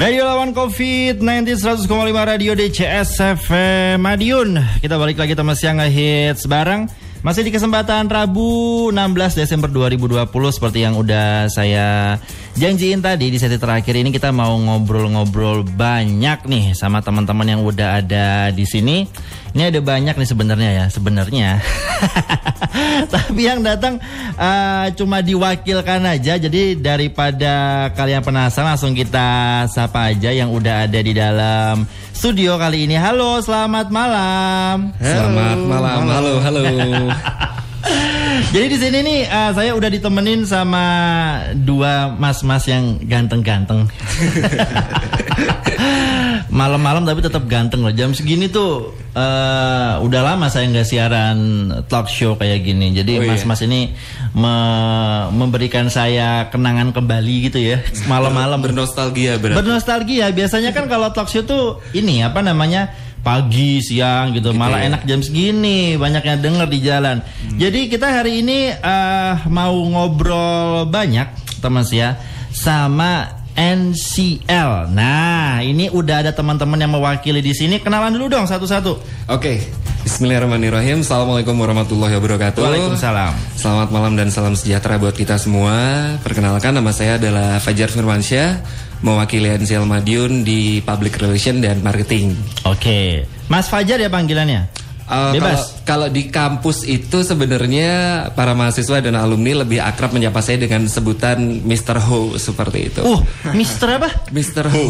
Radio lawan COVID-19 100,5 Radio DCS FM Madiun. Kita balik lagi teman siang hits bareng. Masih di kesempatan Rabu 16 Desember 2020 seperti yang udah saya janjiin tadi di sesi terakhir ini kita mau ngobrol-ngobrol banyak nih sama teman-teman yang udah ada di sini. Ini ada banyak nih sebenarnya ya, sebenarnya. Tapi yang datang uh, cuma diwakilkan aja. Jadi daripada kalian penasaran langsung kita sapa aja yang udah ada di dalam studio kali ini. Halo, selamat malam. Selamat malam. Halo, halo. Jadi di sini nih uh, saya udah ditemenin sama dua mas-mas yang ganteng-ganteng. Malam-malam tapi tetap ganteng loh. Jam segini tuh uh, udah lama saya nggak siaran talk show kayak gini. Jadi Oh, iya. mas-mas ini me- memberikan saya kenangan kembali gitu ya. Malam-malam Bernostalgia berarti. bernostalgia. Biasanya kan kalau talk show tuh ini apa namanya pagi siang gitu, malah ya. enak jam segini banyak yang denger di jalan. Jadi kita hari ini eh, mau ngobrol banyak teman ya sama NCL. Nah, ini udah ada teman-teman yang mewakili di sini. Kenalan dulu dong satu-satu. Oke. Bismillahirrahmanirrahim. Assalamualaikum warahmatullahi wabarakatuh. Waalaikumsalam. Selamat malam dan salam sejahtera buat kita semua. Perkenalkan nama saya adalah Fajar Firmansyah, mewakili NCL Madiun di Public Relation dan Marketing. Oke, Mas Fajar ya panggilannya. Uh, Bebas. Kalau, kalau di kampus itu sebenarnya para mahasiswa dan alumni lebih akrab menyapa saya dengan sebutan Mr. Ho seperti itu. Uh, Mister apa? Mr. Ho.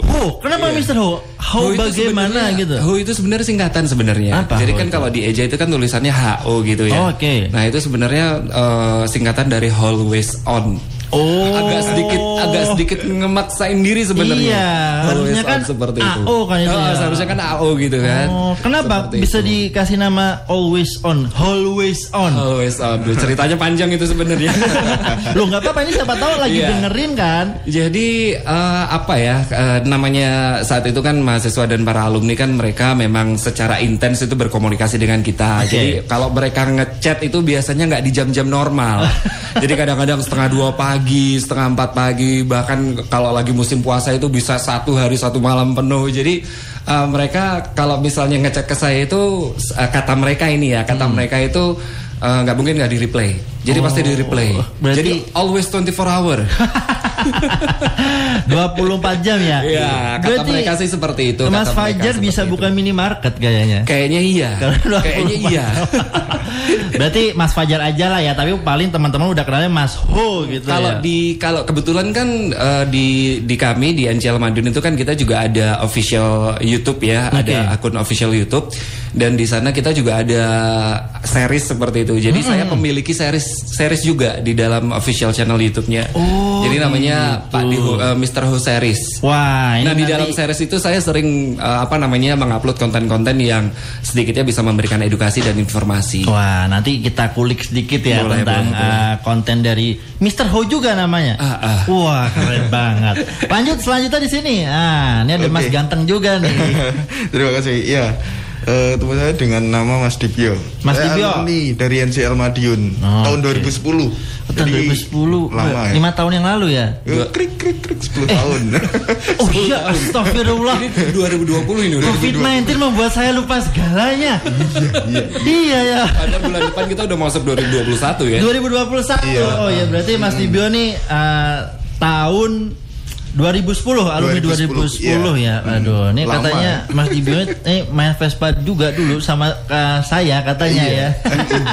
Oh, kenapa Mister Ho? Ho, itu bagaimana gitu? Ho itu sebenarnya singkatan sebenarnya. Apa Jadi Ho kan itu? kalau di Eja itu kan tulisannya HO gitu ya. Oh, oke. Nah itu sebenarnya eh, singkatan dari always on. Oh. Agak sedikit agak sedikit ngemaksain diri sebenarnya. Iya, harusnya kan seperti itu. AO kan itu Oh, ya. seharusnya kan AO gitu kan. Oh, kenapa Seperti bisa itu. dikasih nama always on, always on? Always on. Duh, ceritanya panjang itu sebenarnya. Lo nggak apa-apa ini siapa tahu lagi Iya. dengerin kan? Jadi eh, apa ya eh, namanya saat itu kan mahasiswa dan para alumni kan mereka memang secara intens itu berkomunikasi dengan kita. Oke. Jadi kalau mereka ngechat itu biasanya nggak di jam-jam normal. Jadi kadang-kadang setengah dua pagi, setengah empat pagi, bahkan kalau lagi musim puasa itu bisa satu hari satu malam penuh. Jadi eh, mereka kalau misalnya ngechat ke saya itu eh, kata mereka ini ya kata mereka itu eh, nggak mungkin nggak di replay. Jadi pasti di replay. berarti- Jadi always 24 hour. 24 jam ya? Iya, kata mereka sih seperti itu. Mas Fajar bisa itu. buka minimarket kayaknya. Kayaknya iya. Karena 24 Kayaknya iya. Berarti Mas Fajar aja lah ya, tapi paling teman-teman udah kenalnya Mas Ho gitu Kalau ya. di kalau kebetulan kan eh, di di kami di NCL Madiun itu kan kita juga ada official YouTube ya, Oke. ada akun official YouTube dan di sana kita juga ada series seperti itu. Jadi saya memiliki series series juga di dalam official channel YouTube-nya. Oh, Jadi namanya gitu. Pak di eh, Mr. Ho series. Wah, ini Nah di nanti- dalam series itu saya sering eh, apa namanya mengupload konten-konten yang sedikitnya bisa memberikan edukasi dan informasi. Wah, nanti kita kulik sedikit ya Boleh, tentang boleh, boleh. uh, konten dari Mr. Ho juga namanya. Ah, ah. Wah, keren banget. Lanjut selanjutnya di sini. Ah, ini ada Oke. Mas ganteng juga nih. Terima kasih. Ya, eh, teman saya dengan nama Mas Dibio. Mas saya Dibio. alumni dari NCL Madiun Oh, tahun oke. 2010. Tahun Jadi, 2010, Lama ya. 5 tahun yang lalu ya. Eh, Krik krik krik 10 tahun. Oh iya, astagfirullah. Ini 2020 ini udah. COVID-19 membuat saya lupa segalanya. iya ya. Padahal bulan depan kita udah masuk 2021 ya. 2021. Iya. Oh ya, berarti Mas Dibio nih uh, tahun 2010 alumni 2010, 2010, iya. ya. Aduh, ini Lama. katanya Mas Dibio ini main Vespa juga dulu sama uh, saya katanya Iya. ya.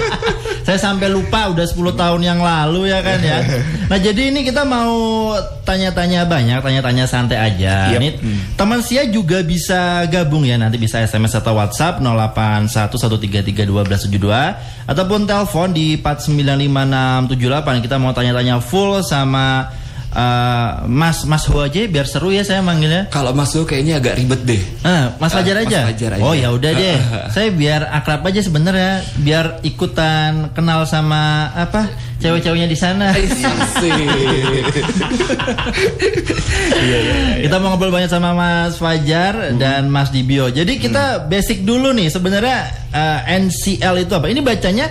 saya sampai lupa udah 10 tahun yang lalu ya kan ya. Nah, jadi ini kita mau tanya-tanya banyak, tanya-tanya santai aja. Yap. Ini teman Sia juga bisa gabung ya nanti bisa SMS atau WhatsApp 0811331272 ataupun telepon di 495678 kita mau tanya-tanya full sama eh, Mas Mas Ho aja biar seru ya saya manggilnya. Kalau Mas Yo kayaknya agak ribet deh. Ah, Mas Ah, Fajar Mas aja. Fajar aja. Oh ya udah deh. saya biar akrab aja sebenarnya, biar ikutan kenal sama apa cewek-ceweknya di sana. Iya, iya, iya. Kita mau ngobrol banyak sama Mas Fajar dan Mas Dibio. Jadi kita basic dulu nih sebenarnya eh, NCL itu apa? Ini bacanya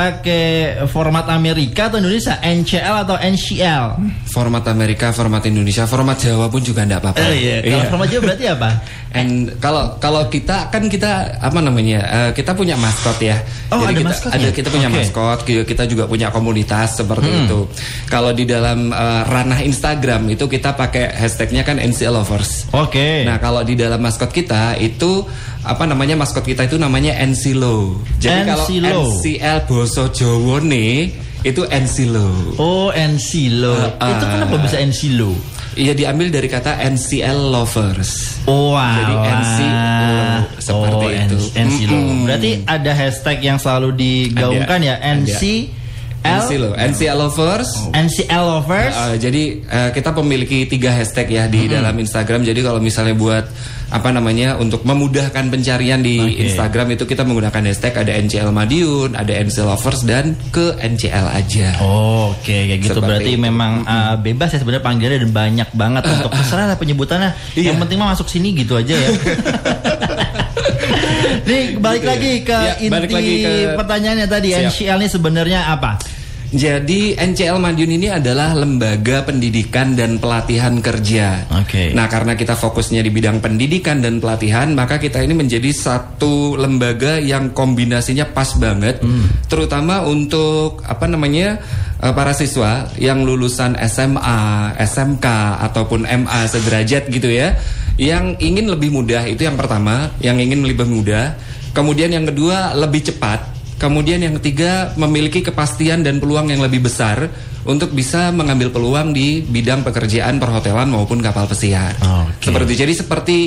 pakai format Amerika atau Indonesia? NCL atau NCL? Format Amerika, format Indonesia, format Jawa pun juga enggak apa-apa. Oh iya. Kalau format Jawa berarti apa? And kalau kalau kita kan kita apa namanya? eh, kita punya maskot ya. Oh, ada kita maskotnya? ada kita punya Oke. maskot, kita juga punya komunitas seperti Hmm. itu. Kalau di dalam eh, ranah Instagram itu kita pakai hashtagnya kan NCL Lovers. Oke. Nah, kalau di dalam maskot kita itu apa namanya maskot kita itu namanya Encilo. Jadi kalau Encilo. NCL Boso Jowo nih itu Encilo. Oh, NCLO. Ah, Itu ah. kenapa bisa NCLO? Iya diambil dari kata NCL lovers. Oh, wow. Jadi NCLO, seperti oh, itu. NCLO. Mm-mm. Berarti ada hashtag yang selalu digaungkan ya, Ada. NCL. NCLO, NCL lovers. NCL lovers. Uh, jadi uh, kita memiliki tiga hashtag ya di dalam Instagram. Jadi kalau misalnya buat apa namanya untuk memudahkan pencarian di Oke. Instagram itu kita menggunakan hashtag ada NCL Madiun, ada NCL lovers dan ke NCL aja. Oh, Oke, kayak gitu Seperti berarti itu. memang uh, bebas ya sebenarnya panggilannya dan banyak banget untuk terserah penyebutannya. Iya. Yang penting mah masuk sini gitu aja ya. Nih balik Gitu ya. lagi ke Ya, inti lagi ke- pertanyaannya tadi Siap. NCL ini sebenarnya apa? Jadi NCL Madiun ini adalah lembaga pendidikan dan pelatihan kerja. Oke. Nah, karena kita fokusnya di bidang pendidikan dan pelatihan, maka kita ini menjadi satu lembaga yang kombinasinya pas banget, terutama untuk apa namanya eh, para siswa yang lulusan SMA, SMK ataupun MA sederajat gitu ya, yang ingin lebih mudah itu yang pertama, yang ingin lebih mudah. Kemudian yang kedua lebih cepat. Kemudian yang ketiga memiliki kepastian dan peluang yang lebih besar untuk bisa mengambil peluang di bidang pekerjaan perhotelan maupun kapal pesiar. Oke. Seperti jadi seperti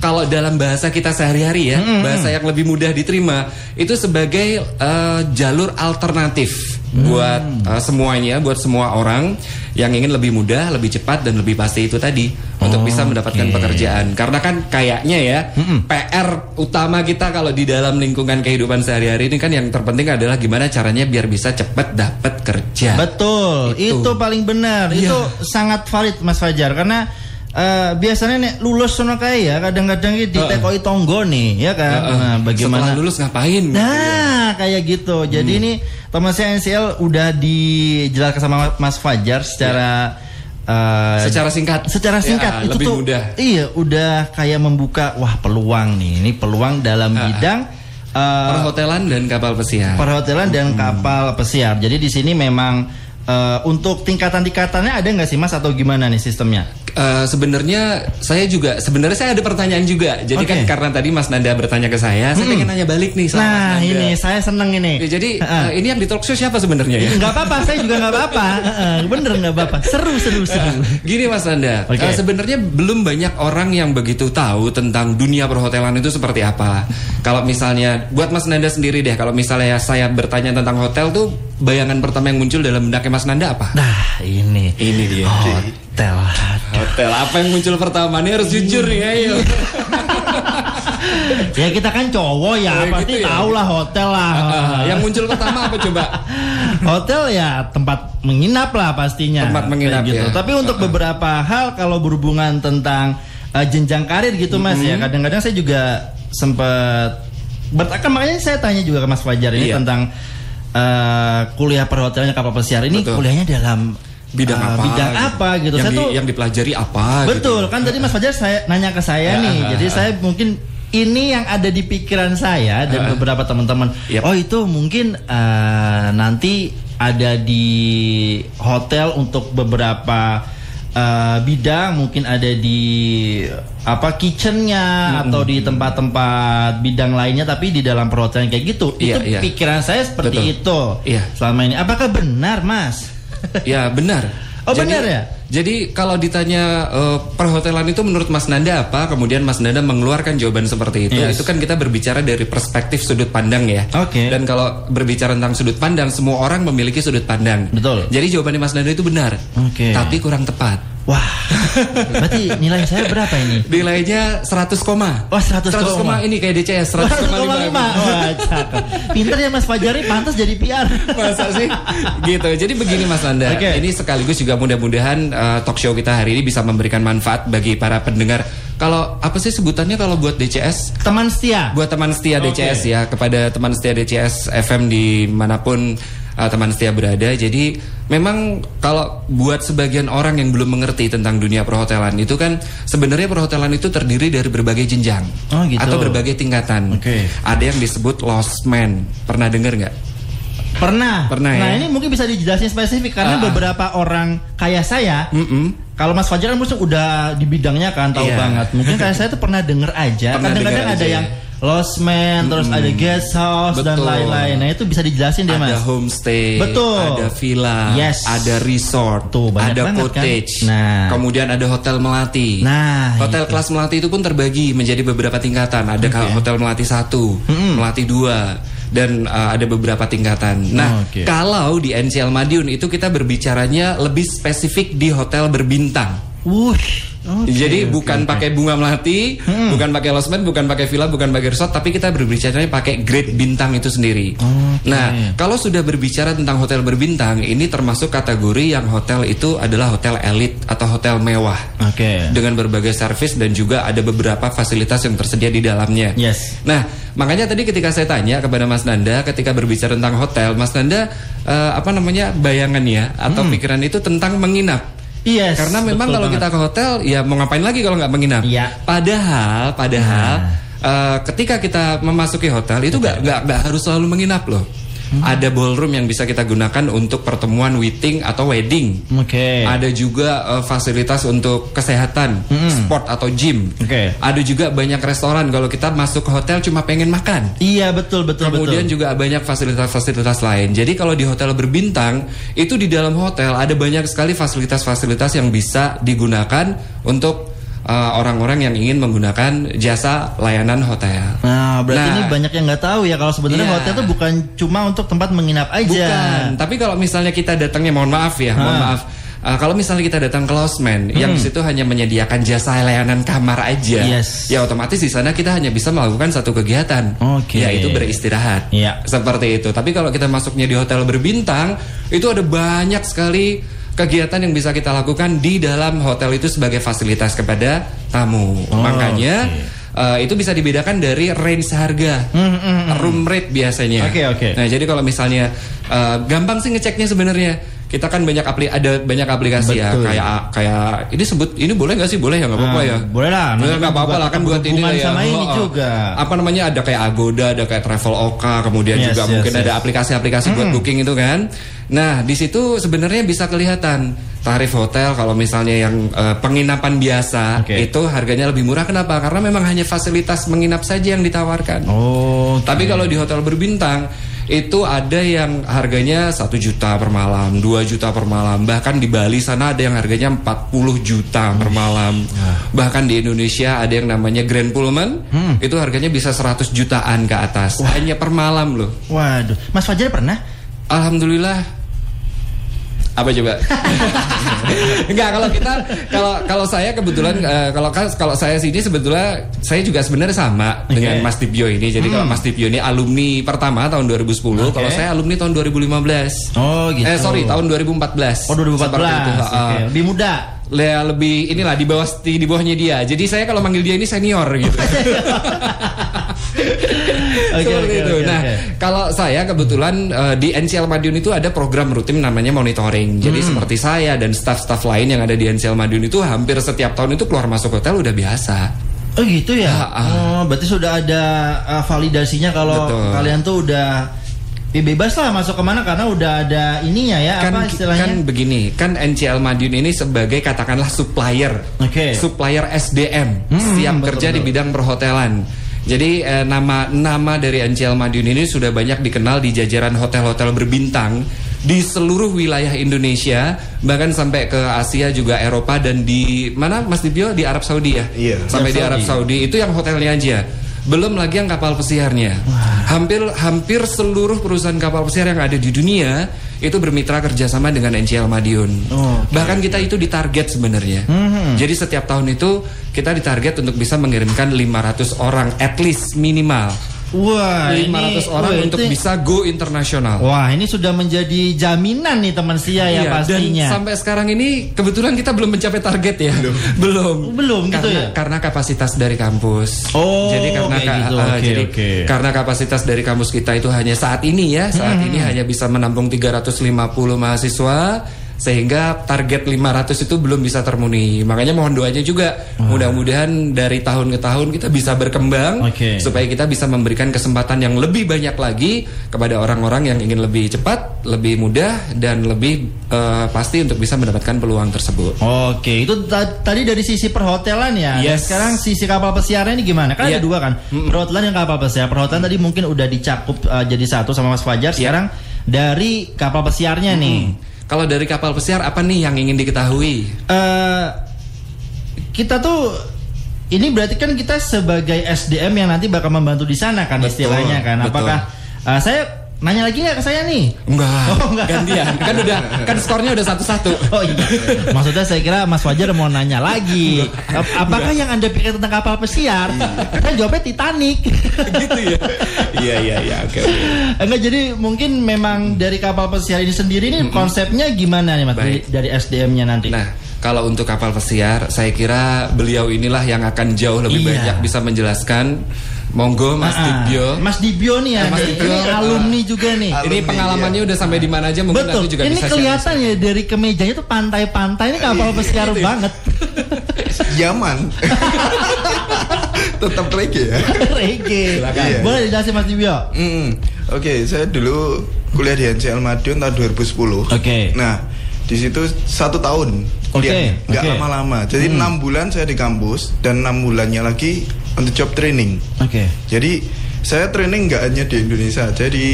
kalau dalam bahasa kita sehari-hari ya, bahasa yang lebih mudah diterima itu sebagai eh, jalur alternatif buat eh, semuanya, buat semua orang yang ingin lebih mudah, lebih cepat dan lebih pasti itu tadi untuk bisa mendapatkan Oke. pekerjaan. Karena kan kayaknya ya PR utama kita kalau di dalam lingkungan kehidupan sehari-hari ini kan yang terpenting adalah gimana caranya biar bisa cepat dapat kerja. Betul, itu, Itu. paling benar. Iya. Itu sangat valid Mas Fajar karena eh, biasanya nek lulus sono kae ya kadang-kadang ki ditekoi tonggo nih, ya kan. Heeh. Nah, bagaimana Setelah lulus ngapain? Nah, kayak gitu. Jadi Hmm. ini teman saya NCL udah dijelaskan sama Mas Fajar secara eh, Secara singkat. secara singkat Ya, itu lebih tuh mudah. iya udah kayak membuka wah peluang nih. Ini peluang dalam ah. bidang eh, Perhotelan dan kapal pesiar. perhotelan dan Hmm. kapal pesiar. Jadi di sini memang eh, untuk tingkatan-tingkatannya ada nggak sih Mas atau gimana nih sistemnya? Eh, sebenarnya saya juga sebenarnya saya ada pertanyaan juga. Jadi Oke. kan karena tadi Mas Nanda bertanya ke saya, saya pengen nanya balik nih sama Mas Nah, Nanda. ini saya seneng ini. Ya, jadi Heeh. eh, ini yang di talk show siapa sebenarnya ya? nggak apa-apa, saya juga nggak apa-apa. Heeh, Bener nggak apa-apa. Seru, seru, seru. Gini Mas Nanda, Oke. eh, sebenarnya belum banyak orang yang begitu tahu tentang dunia perhotelan itu seperti apa. Kalau misalnya buat Mas Nanda sendiri deh, kalau misalnya saya bertanya tentang hotel tuh bayangan pertama yang muncul dalam benaknya Mas Nanda apa? Nah, ini. Ini dia. Hotel. Hotel apa yang muncul pertama? Ini harus jujur nih, ayo. Ya kita kan cowok ya, Oh, pasti gitu ya? tahu lah hotel lah. Ah, yang muncul pertama apa coba? Hotel ya tempat menginap lah pastinya. Tempat menginap, gitu. ya. Tapi untuk beberapa hal kalau berhubungan tentang uh, jenjang karir gitu Mas ya, Mm-hmm. kadang-kadang saya juga sempat bertakan makanya saya tanya juga ke Mas Fajar ini Iya. tentang uh, kuliah perhotelan kapal pesiar ini Betul. kuliahnya dalam Bidang uh, apa? Bidang apa gitu. Yang, saya di- tuh yang dipelajari apa? Betul, gitu. kan tadi Mas Fajar saya nanya ke saya Ya, nih. ah, Jadi ah. saya mungkin ini yang ada di pikiran saya dan Ah. beberapa teman-teman. Yap. Oh, itu mungkin eh, nanti ada di hotel untuk beberapa eh, bidang, mungkin ada di apa kitchennya atau di tempat-tempat bidang lainnya tapi di dalam perhotelan kayak gitu. Iya, itu iya. pikiran saya seperti Betul. itu. Iya. Selama ini apakah benar, Mas? Ya benar. Oh, benar ya? Jadi kalau ditanya eh, perhotelan itu menurut Mas Nanda apa, kemudian Mas Nanda mengeluarkan jawaban seperti itu, Yes. itu kan kita berbicara dari perspektif sudut pandang ya. Oke. Dan kalau berbicara tentang sudut pandang, semua orang memiliki sudut pandang. Betul. Jadi jawabannya Mas Nanda itu benar. Oke. Tapi kurang tepat. Wah. Berarti nilai saya berapa ini? Nilainya 100 koma. Wah, 100 koma. ini kayak DCS 100 koma 100,5 Wah, cakep. Pinter ya Mas Fajari pantas jadi PR. Masa sih? gitu. Jadi begini Mas Nanda. Oke. Ini sekaligus juga mudah-mudahan uh, talk show kita hari ini bisa memberikan manfaat bagi para pendengar kalau apa sih sebutannya kalau buat DCS? Teman setia. Buat teman setia. DCS ya kepada teman setia DCS FM di mana pun uh, teman setia berada. Jadi memang kalau buat sebagian orang yang belum mengerti tentang dunia perhotelan itu kan sebenarnya perhotelan itu terdiri dari berbagai jenjang Oh, gitu. atau berbagai tingkatan. Oke. Ada yang disebut lost man. Pernah dengar nggak? Pernah. Pernah, Nah ya? ini mungkin bisa dijelasin spesifik karena ah. beberapa orang kayak saya. Mm-mm. Kalau Mas Fajar kan mungkin udah di bidangnya kan tahu Iya. banget. Mungkin kayak saya tuh pernah denger aja. Pernah Kadang-kadang ada yang ya. Lost Man, terus ada guest house dan Betul. lain-lain. Nah itu bisa dijelasin deh ada Mas. homestay, Betul. ada villa, Yes. ada resort, Tuh, banyak ada banget, cottage, kan? Nah. kemudian ada hotel melati. Nah, hotel itu. kelas melati itu pun terbagi menjadi beberapa tingkatan. Ada ka- hotel melati satu, melati dua, dan uh, ada beberapa tingkatan. Nah, Oke. kalau di NCL Madiun itu kita berbicaranya lebih spesifik di hotel berbintang. Wuh. oke, Jadi bukan oke. pakai bunga melati, bukan pakai losmen, bukan pakai villa, bukan pakai resort, tapi kita berbicaranya pakai grade bintang itu sendiri. Oke. Nah, kalau sudah berbicara tentang hotel berbintang, ini termasuk kategori yang hotel itu adalah hotel elit atau hotel mewah Oke. dengan berbagai servis dan juga ada beberapa fasilitas yang tersedia di dalamnya. Yes. Nah, makanya tadi ketika saya tanya kepada Mas Nanda ketika berbicara tentang hotel, Mas Nanda eh, apa namanya bayangannya atau pikiran itu tentang menginap. Yes. Karena memang kalau banget. kita ke hotel ya mau ngapain lagi kalau nggak menginap. Iya. Padahal, padahal eh, ketika kita memasuki hotel itu nggak nggak nggak harus selalu menginap loh. Hmm. Ada ballroom yang bisa kita gunakan untuk pertemuan meeting atau wedding. Oke. Ada juga eh, fasilitas untuk kesehatan, sport atau gym. Hmm. Oke. Ada juga banyak restoran kalau kita masuk ke hotel cuma pengen makan. Iya betul betul Kemudian betul. juga banyak fasilitas-fasilitas lain. Jadi kalau di hotel berbintang, itu di dalam hotel ada banyak sekali fasilitas-fasilitas yang bisa digunakan untuk uh, orang-orang yang ingin menggunakan jasa layanan hotel. Nah, berarti Nah. ini banyak yang nggak tahu ya kalau sebenarnya Iya. hotel itu bukan cuma untuk tempat menginap aja. Bukan, tapi kalau misalnya kita datangnya mohon maaf ya, mohon Ha. maaf. Uh, kalau misalnya kita datang ke Losmen yang di situ hanya menyediakan jasa layanan kamar aja, Hmm. Yes. ya otomatis di sana kita hanya bisa melakukan satu kegiatan, Oke. yaitu beristirahat. Iya. Seperti itu. Tapi kalau kita masuknya di hotel berbintang, itu ada banyak sekali kegiatan yang bisa kita lakukan di dalam hotel itu sebagai fasilitas kepada tamu. Oh, Makanya uh, itu bisa dibedakan dari range harga, room rate biasanya. Oke, oke. Nah, jadi kalau misalnya uh, gampang sih ngeceknya sebenarnya. Kita kan banyak apli ada banyak aplikasi ya Betul. kayak kayak ini sebut ini boleh nggak sih boleh ya nggak apa-apa Ah, ya boleh lah. Nggak apa-apa lah kan buat ini ya sama ini juga. apa namanya ada kayak Agoda ada kayak Traveloka kemudian Yes, juga yes, mungkin yes. ada aplikasi-aplikasi buat booking itu kan nah di situ sebenarnya bisa kelihatan tarif hotel kalau misalnya yang eh, penginapan biasa Oke. itu harganya lebih murah kenapa karena memang hanya fasilitas menginap saja yang ditawarkan Oh. tapi kalau di hotel berbintang itu ada yang harganya satu juta per malam, 2 juta per malam, bahkan di Bali sana ada yang harganya 40 juta per malam. Bahkan di Indonesia ada yang namanya Grand Pullman, itu harganya bisa 100 jutaan ke atas. Hanya per malam loh. Waduh, Mas Fajar pernah? Alhamdulillah apa coba? Enggak kalau kita kalau kalau saya kebetulan eh, kalau kan- kalau saya sini sebetulnya saya juga sebenarnya sama Oke. dengan Mas Dipyo ini. Jadi kalau Mas Dipyo ini alumni pertama tahun 2010, Oke. kalau saya alumni tahun 2015. Oh gitu. Eh sorry tahun 2014. Oh 2014. Seperti itu, Oke, ha-ha. Lebih muda. Ya, lebih inilah di bawah di bawahnya dia. Jadi saya kalau manggil dia ini senior gitu. Oke, Seperti oke, itu. oke, nah, oke. kalau saya kebetulan eh, di NCL Madiun itu ada program rutin namanya monitoring. Jadi Hmm. seperti saya dan staf-staf lain yang ada di NCL Madiun itu hampir setiap tahun itu keluar masuk hotel udah biasa. Oh gitu ya. Ah, ah. Oh, berarti sudah ada uh, validasinya kalau Betul. kalian tuh udah ya bebas lah masuk ke mana karena udah ada ininya ya kan apa istilahnya? kan begini, kan NCL Madiun ini sebagai katakanlah supplier. Oke. Supplier SDM, Hmm, siap betul, kerja di betul. bidang perhotelan. Jadi eh, nama nama dari NCL Madiun ini sudah banyak dikenal di jajaran hotel-hotel berbintang di seluruh wilayah Indonesia, bahkan sampai ke Asia juga Eropa dan di mana Mas Dibio di Arab Saudi ya? Iya. Sampai di Arab Saudi itu yang hotelnya aja. Belum lagi yang kapal pesiarnya. Hampir hampir seluruh perusahaan kapal pesiar yang ada di dunia itu bermitra kerjasama dengan NCL Madiun. Oh, oke. Bahkan kita itu ditarget sebenarnya. Mhm. Jadi setiap tahun itu kita ditarget untuk bisa mengirimkan 500 orang at least minimal Wah, 500 ini, orang wah, untuk itu- bisa go internasional. Wah, ini sudah menjadi jaminan nih teman Sia ya Iya, pastinya. Dan sampai sekarang ini kebetulan kita belum mencapai target ya. Belum. Belum gitu karena, ya? Karena kapasitas dari kampus. Oh, jadi karena ka- gitu. eh, Oke, jadi oke. karena kapasitas dari kampus kita itu hanya saat ini ya, saat ini hanya bisa menampung 350 mahasiswa sehingga target 500 itu belum bisa terpenuhi. Makanya mohon doanya juga mudah-mudahan dari tahun ke tahun kita bisa berkembang Oke. supaya kita bisa memberikan kesempatan yang lebih banyak lagi kepada orang-orang yang ingin lebih cepat, lebih mudah dan lebih eh, pasti untuk bisa mendapatkan peluang tersebut. Oke, itu ta- tadi dari sisi perhotelan ya. Dan Yes. sekarang sisi kapal pesiarnya ini gimana? Kan ada Iya. dua kan, perhotelan dan kapal pesiar. Perhotelan tadi mungkin udah dicakup uh, jadi satu sama Mas Fajar. Iya. Sekarang dari kapal pesiarnya nih. Kalau dari kapal pesiar apa nih yang ingin diketahui? eh kita tuh ini berarti kan kita sebagai SDM yang nanti bakal membantu di sana kan Betul, istilahnya kan. betul. Apakah eh, saya nanya lagi nggak ke saya nih? Enggak, Oh, enggak. gantian. Kan udah kan skornya udah satu-satu. Oh iya. Maksudnya saya kira Mas Fajar mau nanya lagi. Ap- Apakah yang Anda pikir tentang kapal pesiar? Kan jawabnya Titanic. gitu ya. Iya iya iya oke. oke. Enggak jadi mungkin memang dari kapal pesiar ini sendiri ini konsepnya gimana nih Mas dari, Baik. dari SDM-nya nanti? Nah, kalau untuk kapal pesiar, saya kira beliau inilah yang akan jauh lebih Iya. banyak bisa menjelaskan. Monggo Mas Ah, ah. Dibyo. Mas Dibyo nih ya. Mas nih. Dibyo. Ini alumni juga nih. Alumni, Ini pengalamannya udah sampai di mana aja mungkin Betul. nanti juga ini bisa kelihatan ya dari kemejanya tuh pantai-pantai ini kapal pesiar banget. Yaman. Tetap reggae ya. Reggae. Silakan. Iya. Boleh dijelasin Mas Dibyo? Mm, Oke, saya dulu kuliah di NCL Madiun tahun 2010. Oke. Nah, di situ satu tahun kuliah, Oke, nggak oke. lama-lama. Jadi enam bulan saya di kampus dan enam bulannya lagi untuk job training. Oke. Jadi saya training nggak hanya di Indonesia, jadi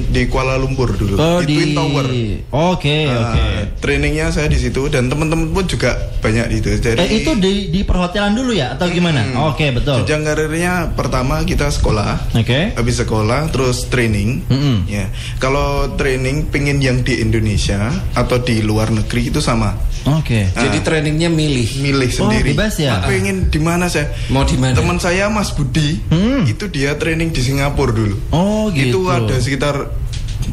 di Kuala Lumpur dulu Oh di, Twin Tower. Oke, Ah, oke. Trainingnya saya di situ dan teman-teman pun juga banyak di itu. Jadi Eh itu di di perhotelan dulu ya atau gimana? Hmm. Oke, betul. jenjang karirnya pertama kita sekolah, Oke. habis sekolah terus training. Mm-mm. Ya, kalau training pingin yang di Indonesia atau di luar negeri itu sama, Oke. Jadi Ah. trainingnya milih. milih Oh, sendiri. bebas ya? Pengen di mana saya? Mau di mana? Teman saya Mas Budi, Hmm. itu dia training di Singapura dulu. Oh, gitu. Itu ada sekitar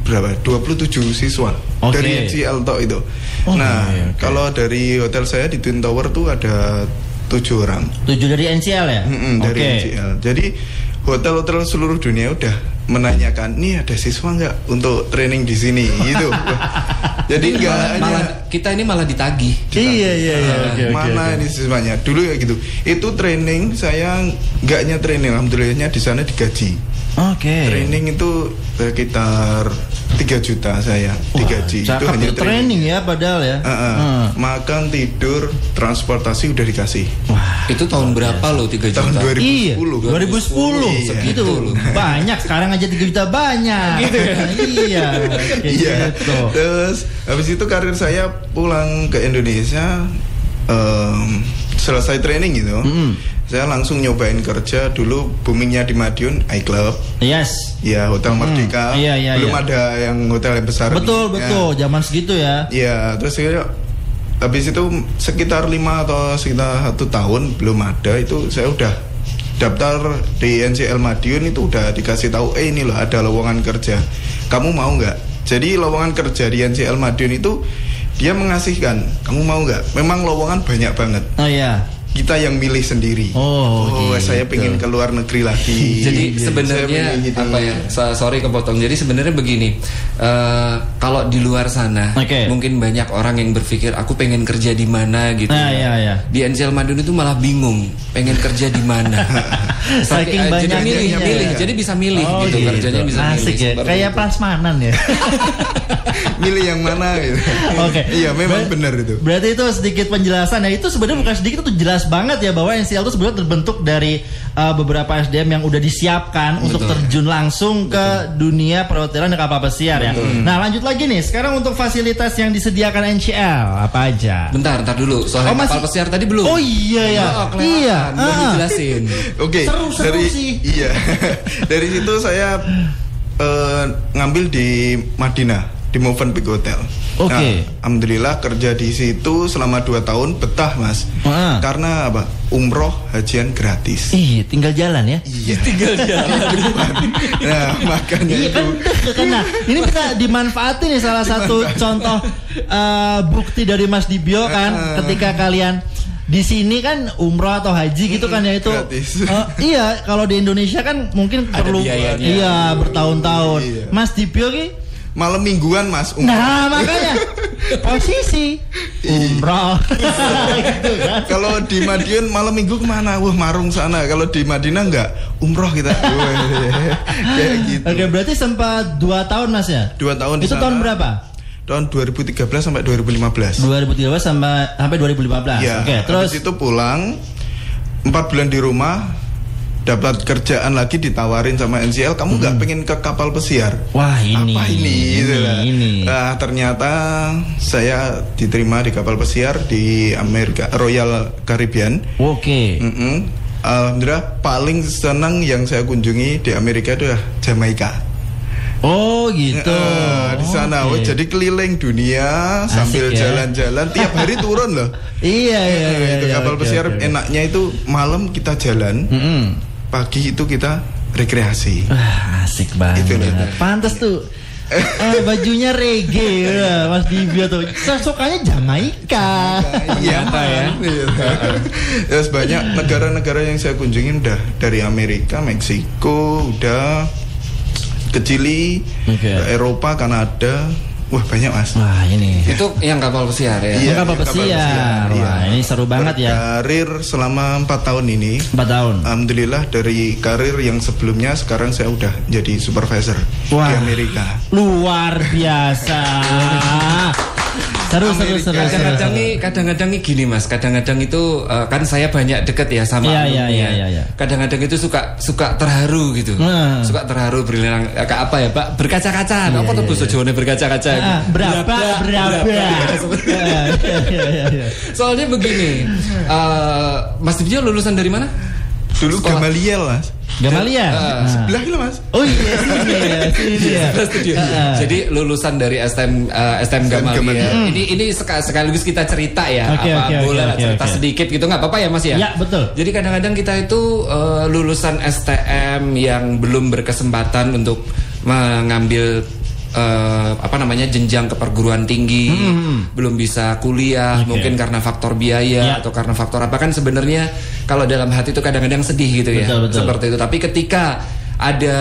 berapa? 27 siswa Oke. dari NCL tok itu. Oh, nah, oke, oke. kalau dari hotel saya di Twin Tower tuh ada tujuh orang. Tujuh dari NCL ya? Mm-mm, dari Oke. NCL. Jadi hotel-hotel seluruh dunia udah menanyakan, nih ada siswa nggak untuk training di sini gitu. Jadi nggak malah, hanya malah- kita ini malah ditagih. Iya, iya, iya. Ah, Oke, oke, mana oke. ini siswanya? Dulu ya gitu. Itu training saya nggak hanya training, alhamdulillahnya di sana digaji. Oke. Training itu sekitar 3 juta saya digaji. itu Cakep hanya tuh, training ya padahal ya. Ah, ah. Hmm. Makan, tidur, transportasi udah dikasih. Wah. Itu tahun berapa loh 3 juta? Tahun 2010. Iya, 2010. 2010, Iya. segitu banyak. Sekarang aja 3 juta banyak. Gitu ya? iya, kayak Iya. gitu. Terus habis itu karir saya pulang ke Indonesia em, selesai training gitu. Mm-mm. Saya langsung nyobain kerja dulu boomingnya di Madiun iClub. Yes. Ya Hotel Merdeka. Iya, iya, Belum iya. ada yang hotel yang besar. Betul, nih. betul. Zaman segitu ya. Ya, Iya, terus saya habis itu sekitar lima atau sekitar satu tahun belum ada itu saya udah daftar di NCL Madiun itu udah dikasih tahu eh ini loh ada lowongan kerja. Kamu mau nggak? Jadi lowongan kerja di NCL Madiun itu dia mengasihkan kamu mau nggak? Memang lowongan banyak banget. Oh iya. Kita yang milih sendiri Oh, gitu. saya pengen ke luar negeri lagi Jadi sebenarnya gitu. apa ya? so- Sorry kepotong. Jadi sebenarnya begini, eh, kalau di luar sana Oke. mungkin banyak orang yang berpikir aku pengen kerja di mana gitu. Nah, iya, iya. Di NCL Madiun itu malah bingung pengen kerja di mana. Saking eh, jadi banyaknya milih, ya. milih. Jadi bisa milih Oh, gitu, kerjanya bisa Asik milih. ya. Kayak prasmanan ya. milih yang mana gitu Oke. iya memang Ber- benar itu Berarti itu sedikit penjelasan ya. Itu sebenarnya bukan sedikit itu jelas banget ya bahwa NCL itu sebenarnya terbentuk dari uh, beberapa SDM yang udah disiapkan untuk terjun langsung ke dunia perhotelan dan kapal pesiar ya. Nah, lanjut lagi nih. Sekarang untuk fasilitas yang disediakan NCL apa aja? Bentar, bentar dulu. Soal Oh, masih- kapal pesiar tadi belum. Oh iya ya. Oh, iya. Belum ah. dijelasin. Oke, Seru, seru dari sih. iya. dari situ saya eh, ngambil di Madinah di Movenpick Hotel. Oke. Nah, alhamdulillah kerja di situ selama 2 tahun betah mas. Ah. Karena apa? Umroh hajian gratis. Ih, tinggal jalan ya. Iya. Tinggal jalan. nah makanya Iya itu. kan udah kena. Ini bisa dimanfaatin nih salah satu contoh eh, bukti dari Mas Dibio kan ketika kalian di sini kan umroh atau haji gitu kan ya itu gratis. Eh, iya kalau di Indonesia kan mungkin Ada perlu biayanya. iya bertahun-tahun Iya. Mas Dibio ki Malam mingguan mas. umroh. nah makanya posisi umroh gitu kan Kalau di Madiun malam minggu ke mana? Wah marung sana. Kalau di Madinah enggak umroh kita. Kayak gitu. Oke berarti sempat dua tahun Mas ya Dua tahun itu sana. tahun berapa Tahun 2013 sampai 2015. 2013 sampai sampai 2015 Iya. oke terus itu pulang empat bulan di rumah dapat kerjaan lagi ditawarin sama NCL kamu nggak pengen ke kapal pesiar Wah ini apa ini, gitu ini, lah. ini. Nah, ternyata saya diterima di kapal pesiar di Amerika Royal Caribbean Oke. Mm-mm. Alhamdulillah paling senang yang saya kunjungi di Amerika itu adalah Jamaika Oh gitu. Eh, di sana oh, jadi keliling dunia Asik sambil ya. jalan-jalan tiap hari turun loh Iya iya iya. itu iya, kapal oke, pesiar oke, oke. enaknya itu malam kita jalan Mm-mm. Pagi itu kita rekreasi Wah, asik banget. Itu loh. Pantes tuh. eh, bajunya reggae ya, Mas Dibio tuh. Sukanya Jamaika. Iya ya. Iya. Terus banyak negara-negara yang saya kunjungin udah dari Amerika, Meksiko, udah ke Chili, ke Eropa, Kanada. Wah banyak mas. Wah, ini. Itu yang kapal pesiar ya. Iya, kapal kapal pesiar. pesiar, iya. Wah, ini seru banget ya. Karir selama empat tahun ini. Empat tahun. Alhamdulillah dari karir yang sebelumnya sekarang saya udah jadi supervisor Wah. di Amerika. Luar biasa. Seru seru seru seru. Kadang-kadang nih, kadang-kadang nih gini mas. Kadang-kadang itu eh, kan saya banyak deket ya sama Iya, alumni iya, ya. iya, iya, iya. Kadang-kadang itu suka suka terharu gitu. Nah. Suka terharu berilang eh, kayak apa ya pak? Berkaca-kaca. apa tuh bahasa Jawa berkaca-kaca? Ah, berapa berapa. Iya, iya, iya, iya. Soalnya begini, eh, Mas Dibio lulusan dari mana? Dulu Sekolah. Gamaliel mas. Gamaliel. Ah, Nah. Sebelah itu mas. Oh iya sini ya, sini. Studio. Ah. Jadi lulusan dari STM eh, STM Gamaliel. Gamaliel. Ini ini seka- sekaligus kita cerita ya. Oke, apa oke, boleh oke, cerita oke. sedikit gitu nggak apa-apa ya Mas ya? Ya, betul. Jadi kadang-kadang kita itu eh, lulusan STM yang belum berkesempatan untuk mengambil eh, apa namanya jenjang ke perguruan tinggi, belum bisa kuliah, Hmm, Oke. mungkin karena faktor biaya Ya. atau karena faktor apa kan sebenarnya kalau dalam hati itu kadang-kadang sedih gitu ya. Betul, betul. Seperti itu. Tapi ketika ada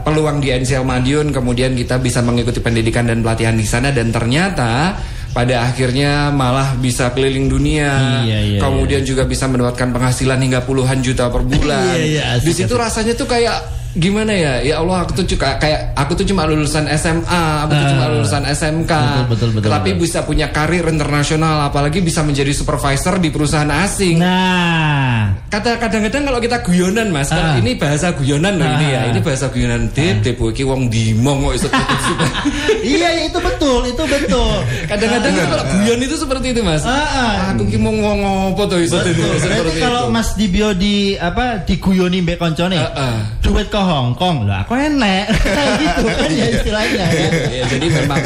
peluang di NCL Madiun, kemudian kita bisa mengikuti pendidikan dan pelatihan di sana dan ternyata pada akhirnya malah bisa keliling dunia, Iya, iya, kemudian juga bisa mendapatkan penghasilan hingga puluhan juta per bulan. Iya, iya, asik, di situ rasanya tuh kayak gimana ya? Ya Allah, aku tuh juga kayak aku tuh cuma lulusan SMA, aku tuh Ah. cuma lulusan SMK, Betul, betul, betul, tapi betul. bisa punya karir internasional, apalagi bisa menjadi supervisor di perusahaan asing. Nah, Kata kadang-kadang kalau kita guyonan mas, Ah. kan ini bahasa guyonan loh ini ya, Ah. ini bahasa guyonan dip, dip iki wong dimong kok iso sudah. iya itu betul, itu betul. Kadang-kadang itu kalau guyon itu seperti itu mas. Ah, ah. Aku ki mau ngomong apa tuh iso Betul. tutup Berarti seperti kalau itu. Mas Dibio di apa diguyoni mbek koncone, Ah, ah. duit ke Hong Kong lah, aku enek, gitu kan ya istilahnya. Ya. Ya, jadi memang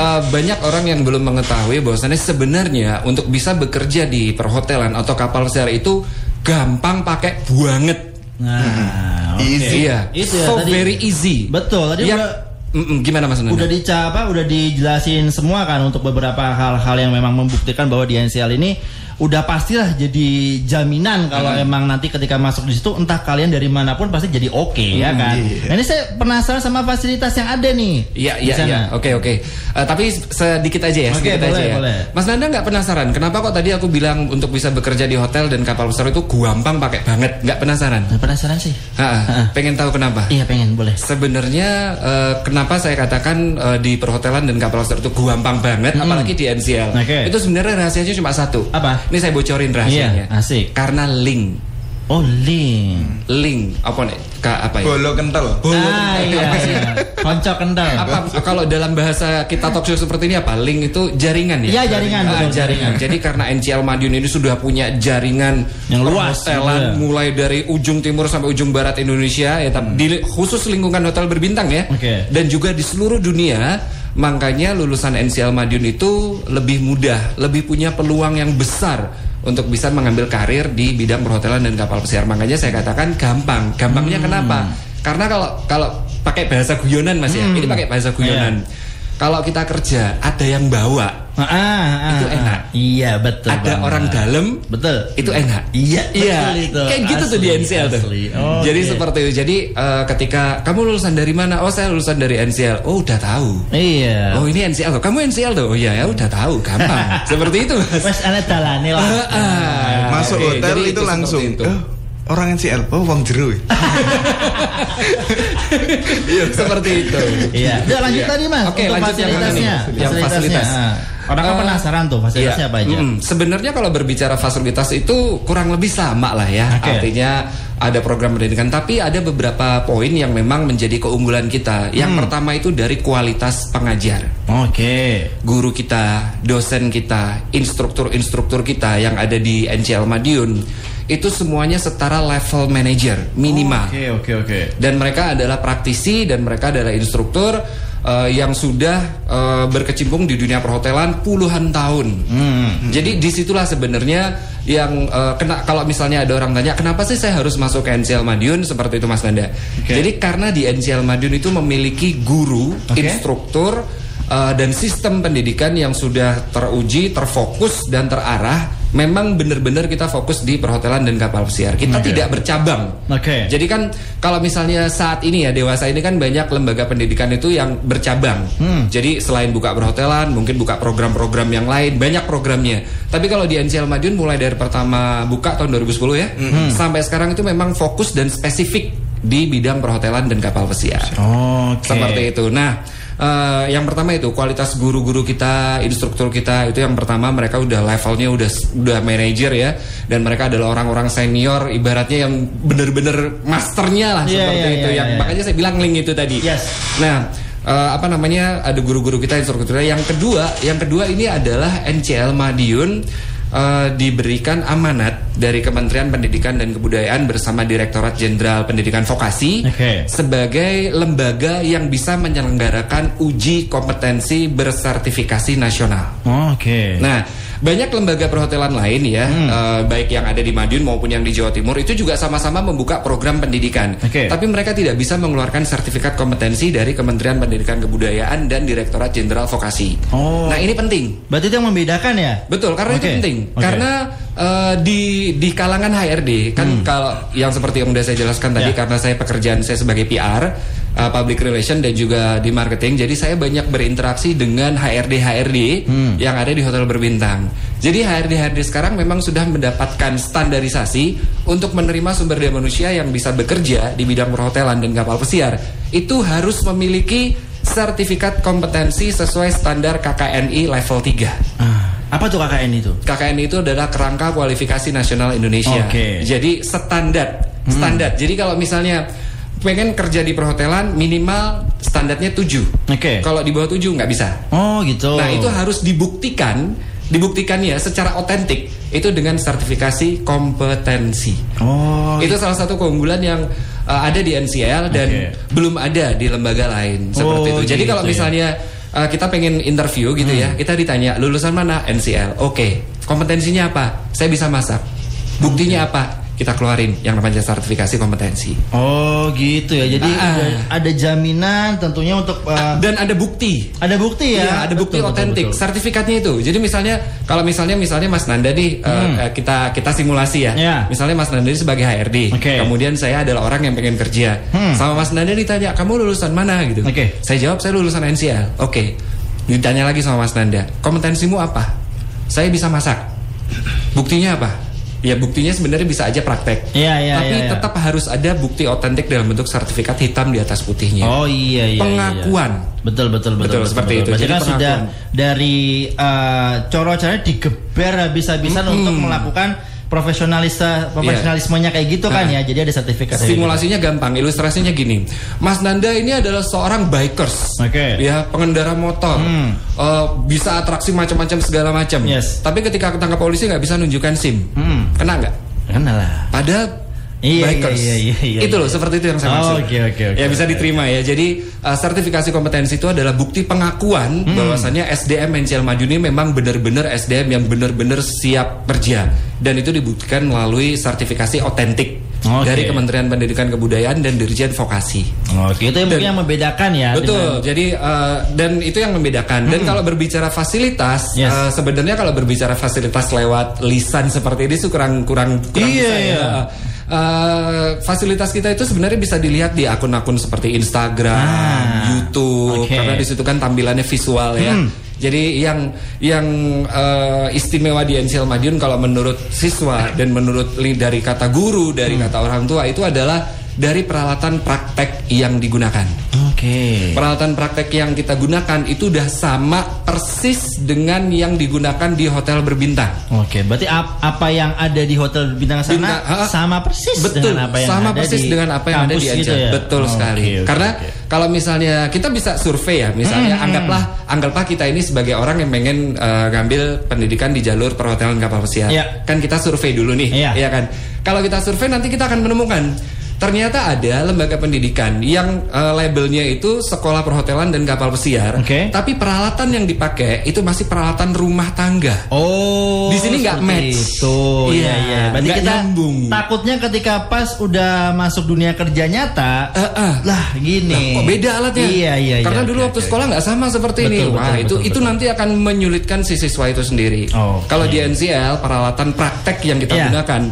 eh, banyak orang yang belum mengetahui bahwasannya sebenarnya untuk bisa bekerja di perhotelan atau kapal pesiar itu gampang pakai banget. Nah, oke. Easy. Iya, Itu ya, so tadi- very easy. Betul, tadi Yang- udah- Mm-mm, gimana mas Nanda? udah dicapa, udah dijelasin semua kan untuk beberapa hal-hal yang memang membuktikan bahwa di NCL ini udah pastilah jadi jaminan kalau emang nanti ketika masuk di situ entah kalian dari mana pun pasti jadi oke ya kan. iya. Nah, ini saya penasaran sama fasilitas yang ada nih. Iya iya iya. Oke oke. Eh, tapi sedikit aja ya, Oke, sedikit boleh, aja ya. boleh. Mas Nanda nggak penasaran? Kenapa kok tadi aku bilang untuk bisa bekerja di hotel dan kapal besar itu gampang pakai banget? Nggak penasaran? Penasaran sih. Ha, pengen tahu kenapa? Iya pengen boleh. Sebenarnya eh, kenapa saya katakan eh, di perhotelan dan kapal besar itu gampang banget, apalagi di NCL. Oke. Itu sebenarnya rahasianya cuma satu. Apa? Ini saya bocorin rahasianya. Iya, asik. Karena link, Oh link. link apa nih? Ka, apa ya? Bolo kental. ah iya, iya. Konco kental. apa kalau dalam bahasa kita talk show seperti ini apa link itu jaringan ya Iya, jaringan, Ah, betul, jaringan jadi karena NCL Madiun ini sudah punya jaringan Yang luas, perhotelan iya. mulai dari ujung timur sampai ujung barat Indonesia ya tapi di khusus lingkungan hotel berbintang ya Oke. dan juga di seluruh dunia Makanya lulusan NCL Madiun itu lebih mudah, lebih punya peluang yang besar untuk bisa mengambil karir di bidang perhotelan dan kapal pesiar. Makanya saya katakan gampang. Gampangnya Hmm. kenapa? Karena kalau kalau pakai bahasa guyonan Mas ya. Hmm. Ini pakai bahasa guyonan. Kalau kita kerja ada yang bawa, Ah, ah, Itu ah, enak. Iya betul. ada banget. orang dalam Betul. itu enak. Iya, Iya, betul itu. kayak gitu tuh di Asli, NCL tuh. asli. Oh, Jadi oke. seperti itu. Jadi eh, ketika kamu lulusan dari mana? Oh saya lulusan dari NCL. Oh udah tahu. Iya. Oh ini NCL tuh. Kamu NCL tuh. Oh iya ya udah tahu. Gampang. seperti itu mas. Wes ana dalane lah. Ah, Masuk hotel Jadi itu, langsung. itu. "Eh, orang NCL, oh uang jeru. ya?" Iya, seperti itu. Iya. Udah lanjut Iya. tadi Mas. Oke, untuk lanjut yang fasilitasnya. Yang fasilitas. Ah. Orang kan Eh, penasaran tuh fasilitasnya Iya. apa aja. Mm-mm. Sebenarnya kalau berbicara fasilitas itu kurang lebih sama lah ya. Oke. Artinya ada program pendidikan, tapi ada beberapa poin yang memang menjadi keunggulan kita. Yang Hmm. pertama itu dari kualitas pengajar. Oke. Guru kita, dosen kita, instruktur-instruktur kita yang ada di NCL Madiun itu semuanya setara level manager minimal Oke, oke, oke. dan mereka adalah praktisi dan mereka adalah instruktur eh, yang sudah eh, berkecimpung di dunia perhotelan puluhan tahun. Hmm. Jadi di situlah sebenarnya yang eh, kena kalau misalnya ada orang tanya kenapa sih saya harus masuk ke NCL Madiun seperti itu Mas Nanda. Oke. Jadi karena di NCL Madiun itu memiliki guru, Oke. instruktur eh, dan sistem pendidikan yang sudah teruji, terfokus dan terarah. Memang benar-benar kita fokus di perhotelan dan kapal pesiar. Kita Oke. tidak bercabang. Oke. Jadi kan kalau misalnya saat ini ya dewasa ini kan banyak lembaga pendidikan itu yang bercabang. Hmm. Jadi selain buka perhotelan, mungkin buka program-program yang lain, banyak programnya. Tapi kalau di NCL Madiun mulai dari pertama buka tahun 2010 ya, Hmm. sampai sekarang itu memang fokus dan spesifik di bidang perhotelan dan kapal pesiar. Oke. Seperti itu. Nah, eh, yang pertama itu kualitas guru-guru kita, instruktur kita itu yang pertama mereka udah levelnya udah udah manajer ya dan mereka adalah orang-orang senior ibaratnya yang bener-bener masternya lah Iya, seperti iya, itu iya, yang iya. makanya saya bilang link itu tadi. Yes. Nah, eh, apa namanya ada guru-guru kita instruktur kita. Yang kedua, yang kedua ini adalah NCL Madiun eh, diberikan amanat dari Kementerian Pendidikan dan Kebudayaan bersama Direktorat Jenderal Pendidikan Vokasi Oke. sebagai lembaga yang bisa menyelenggarakan uji kompetensi bersertifikasi nasional. Oke. Nah, banyak lembaga perhotelan lain ya, Hmm. eh, baik yang ada di Madiun maupun yang di Jawa Timur itu juga sama-sama membuka program pendidikan. Oke. Tapi mereka tidak bisa mengeluarkan sertifikat kompetensi dari Kementerian Pendidikan Kebudayaan dan Direktorat Jenderal Vokasi. Oh. Nah, ini penting. Berarti itu yang membedakan ya? Betul, karena itu Oke, penting. oke. Karena eh, di di kalangan HRD kan kalau yang seperti yang udah saya jelaskan tadi Hmm. Ya. karena saya pekerjaan saya sebagai PR, eh, public relation dan juga di marketing. Jadi saya banyak berinteraksi dengan HRD HRD Hmm. yang ada di hotel berbintang. Jadi HRD HRD sekarang memang sudah mendapatkan standarisasi untuk menerima sumber daya manusia yang bisa bekerja di bidang perhotelan dan kapal pesiar. Itu harus memiliki sertifikat kompetensi sesuai standar KKNI level 3. Ah, apa tuh KKN itu? KKN itu adalah kerangka kualifikasi nasional Indonesia. Oke. Jadi standar, standar. Jadi kalau misalnya pengen kerja di perhotelan minimal standarnya 7. Oke. Kalau di bawah 7 nggak bisa. Oh gitu. Nah, itu harus dibuktikan, dibuktikannya secara otentik itu dengan sertifikasi kompetensi. Oh. Itu salah satu keunggulan yang uh, ada di NCL dan Oke. belum ada di lembaga lain seperti Oh, itu. Jadi gitu kalau ya. misalnya uh, kita pengen interview gitu ya, Hmm. kita ditanya lulusan mana NCL. Oke, kompetensinya apa? Saya bisa masak. Buktinya apa? Kita keluarin yang namanya sertifikasi kompetensi. Oh gitu ya. Jadi Ah. ada, ada jaminan tentunya untuk uh, Dan ada bukti. ada bukti ya. Iya, ada bukti Betul, otentik, sertifikatnya itu. Jadi misalnya kalau misalnya misalnya Mas Nanda nih eh, eh, kita kita simulasi ya. Hmm. Iya. Misalnya Mas Nanda ini sebagai HRD. Oke. Kemudian saya adalah orang yang pengen kerja. Hmm. Sama Mas Nanda ditanya, "Kamu lulusan mana?" gitu. Oke. Saya jawab, "Saya lulusan NCL." Oke. Ditanya lagi sama Mas Nanda, "Kompetensimu apa?" "Saya bisa masak." Buktinya apa? Ya buktinya sebenarnya bisa aja praktek. Iya, iya, Tapi iya, iya. tetap harus ada bukti otentik dalam bentuk sertifikat hitam di atas putihnya. Oh iya iya. iya, Pengakuan. iya. Betul betul betul. Betul, seperti itu. Berarti Jadi kan sudah pengakuan. dari uh, coro-coranya digeber habis-habisan Mm-mm. untuk melakukan profesionalista profesionalismenya kayak gitu kan Nah. ya. Jadi ada sertifikat. Simulasinya gampang, ilustrasinya gini. Mas Nanda ini adalah seorang bikers, Oke. ya pengendara motor, Hmm. Eh, bisa atraksi macam-macam segala macam. Yes. Tapi ketika ketangkap polisi nggak bisa nunjukkan SIM, Hmm. kena nggak? Kan lah. Padahal Iya, breakers. iya, iya, iya, itu loh iya. seperti itu yang saya Oh, maksud. oke, oke, oke, ya bisa diterima ya. Jadi uh, sertifikasi kompetensi itu adalah bukti pengakuan Hmm. bahwasannya SDM NCL Madiun ini memang benar-benar SDM yang benar-benar siap kerja dan itu dibuktikan melalui sertifikasi otentik Oke. dari Kementerian Pendidikan Kebudayaan dan Dirjen Vokasi. Oke, itu yang mungkin yang membedakan ya. Betul. dengan- Jadi uh, dan itu yang membedakan. Dan kalau berbicara fasilitas, Yes. uh, sebenarnya kalau berbicara fasilitas lewat lisan seperti ini sih kurang kurang kurang Iya, bisa ya. Uh, fasilitas kita itu sebenarnya bisa dilihat di akun-akun seperti Instagram, Ah, YouTube, oke. karena di situ kan tampilannya visual ya. Hmm. Jadi yang yang uh, istimewa di NCL Madiun kalau menurut siswa dan menurut dari kata guru, dari Hmm. kata orang tua itu adalah dari peralatan praktek yang digunakan. Oke. Peralatan praktek yang kita gunakan itu udah sama persis dengan yang digunakan di hotel berbintang. Oke, berarti ap- apa yang ada di hotel bintang sana Bintang, ha? sama persis Betul, dengan apa yang sama ada persis di dengan apa yang ada di gitu ya? Betul Oke, sekali. oke, Karena oke. kalau misalnya kita bisa survei ya, misalnya Hmm, anggaplah anggaplah kita ini sebagai orang yang pengen eh, ngambil pendidikan di jalur perhotelan kapal pesiar. Iya. Kan kita survei dulu nih, Iya. ya kan. Kalau kita survei nanti kita akan menemukan Ternyata ada lembaga pendidikan yang eh, labelnya itu sekolah perhotelan dan kapal pesiar, Oke. tapi peralatan yang dipakai itu masih peralatan rumah tangga. Oh, Di sini nggak match. Itu, iya, Iya, iya. Berarti nggak kita nyambung. takutnya ketika pas udah masuk dunia kerja nyata, Eh, eh. lah gini. Lah, kok beda alatnya? Iya, iya, iya. Karena dulu Oke, waktu oke. sekolah nggak sama seperti Betul, ini. betul, Wah, itu betul, itu betul. nanti akan menyulitkan si siswa itu sendiri. Oke. Kalau di NCL peralatan praktek yang kita Iya. gunakan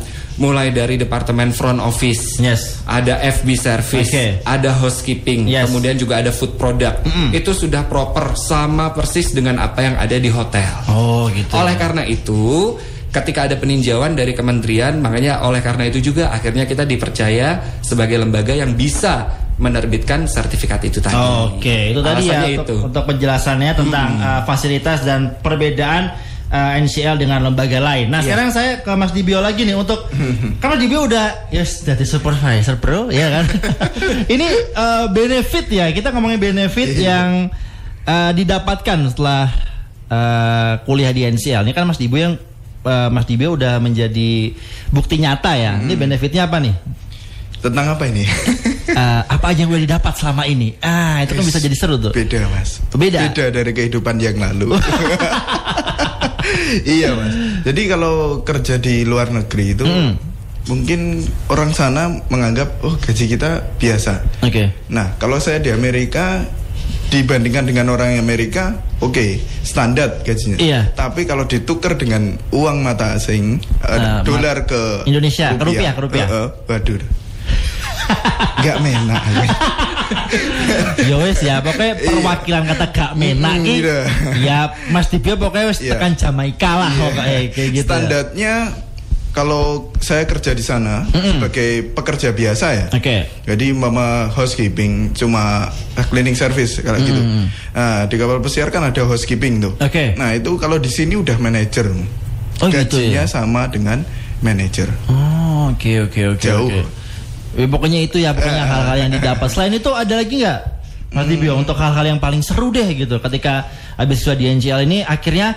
mulai dari departemen front office, Yes. ada FB service, Oke. ada housekeeping, Yes. kemudian juga ada food product. Itu sudah proper sama persis dengan apa yang ada di hotel. Oh, gitu. Oleh karena itu, ketika ada peninjauan dari kementerian, makanya oleh karena itu juga akhirnya kita dipercaya sebagai lembaga yang bisa menerbitkan sertifikat itu tadi. Oke, itu tadi ya Alasannya untuk, itu. Hmm. untuk penjelasannya tentang uh, fasilitas dan perbedaan uh, NCL dengan lembaga lain. Nah, Iya. sekarang saya ke Mas Dibio lagi nih untuk karena Dibio udah ya jadi supervisor, Bro, ya kan. Ini uh, benefit ya, kita ngomongin benefit Iya. yang uh, didapatkan setelah uh, kuliah di NCL. Ini kan Mas Dibio yang uh, Mas Dibio udah menjadi bukti nyata ya. Hmm. Ini benefitnya apa nih? Tentang apa ini? Uh, apa aja yang udah didapat selama ini? Ah, itu kan bisa jadi seru tuh. Beda mas. Beda? Beda dari kehidupan yang lalu. Iya mas. Jadi kalau kerja di luar negeri itu Mm. mungkin orang sana menganggap oh gaji kita biasa. Oke. Nah kalau saya di Amerika dibandingkan dengan orang Amerika, oke standar gajinya. Iya. Tapi kalau ditukar dengan uang mata asing, eh, Eh, dolar ke Indonesia, ke rupiah, ke rupiah. eh, eh, waduh, nggak menak. Ya wes ya, pokoknya perwakilan kata gak menak Mm, ki. iya. Ya Mas Dibio pokoknya wes Iya. tekan Jamaika lah pokoknya kayak gitu. ya. Standarnya kalau saya kerja di sana sebagai pekerja biasa ya. Oke. Jadi mama housekeeping cuma eh, cleaning service kalau gitu. Nah, di kapal pesiar kan ada housekeeping tuh. Oke. Nah, itu kalau di sini udah manajer. Oh, gitu Gajinya ya? sama dengan manajer. Oh, oke oke oke Jauh. oke. Ya, pokoknya itu ya pokoknya hal-hal yang didapat. Selain itu ada lagi nggak? Mas Dibio untuk hal-hal yang paling seru deh gitu ketika habis sudah di NCL ini akhirnya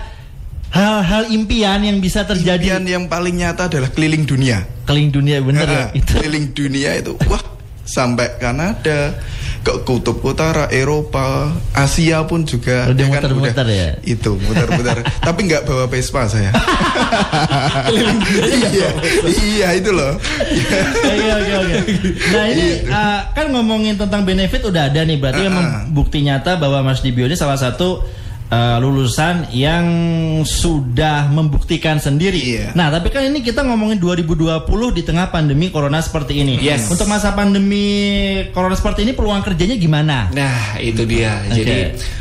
hal-hal impian yang bisa terjadi Impian yang paling nyata adalah keliling dunia. keliling dunia bener ya Nah, itu. Keliling dunia itu wah sampai Kanada, ke kutub utara, Eropa, Asia pun juga. Udah kan, muter-muter ya? Itu muter-muter. Tapi nggak bawa Vespa saya. iya, iya itu loh. Oke oke oke. Nah ini uh, kan ngomongin tentang benefit udah ada nih berarti Ah, memang ah. bukti nyata bahwa Mas Dibio ini salah satu uh, lulusan yang sudah membuktikan sendiri. Iya. Nah tapi kan ini kita ngomongin 2020 di tengah pandemi corona seperti ini. Yes. Untuk masa pandemi corona seperti ini peluang kerjanya gimana? Nah, itu dia. Oke. Jadi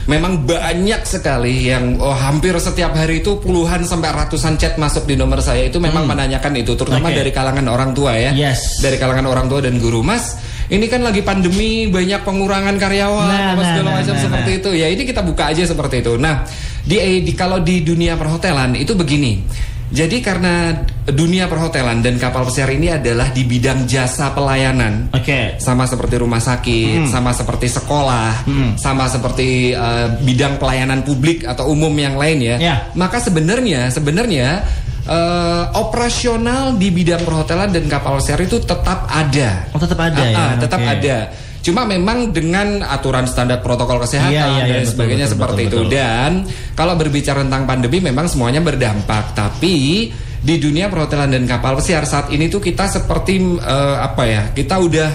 memang banyak sekali yang oh, hampir setiap hari itu puluhan sampai ratusan chat masuk di nomor saya itu memang menanyakan itu, terutama Hmm. Oke. dari kalangan orang tua ya. Yes. Dari kalangan orang tua dan guru, Mas. Ini kan lagi pandemi, banyak pengurangan karyawan, Nah, apa nah, segala nah, macam nah, seperti nah. itu. Ya, ini kita buka aja seperti itu. Nah, di, di kalau di dunia perhotelan itu begini. Jadi karena dunia perhotelan dan kapal pesiar ini adalah di bidang jasa pelayanan Oke. sama seperti rumah sakit, Hmm. sama seperti sekolah, sama seperti uh, bidang pelayanan publik atau umum yang lain ya. Ya. Maka sebenarnya sebenarnya eh, operasional di bidang perhotelan dan kapal pesiar itu tetap ada. Oh, tetap ada Ah, ya? ah, tetap Oke. ada. Cuma memang dengan aturan standar protokol kesehatan Iya, iya, iya, dan betul, sebagainya betul, seperti betul, itu. betul. Dan kalau berbicara tentang pandemi memang semuanya berdampak, tapi di dunia perhotelan dan kapal pesiar saat ini tuh kita seperti eh, apa ya? Kita udah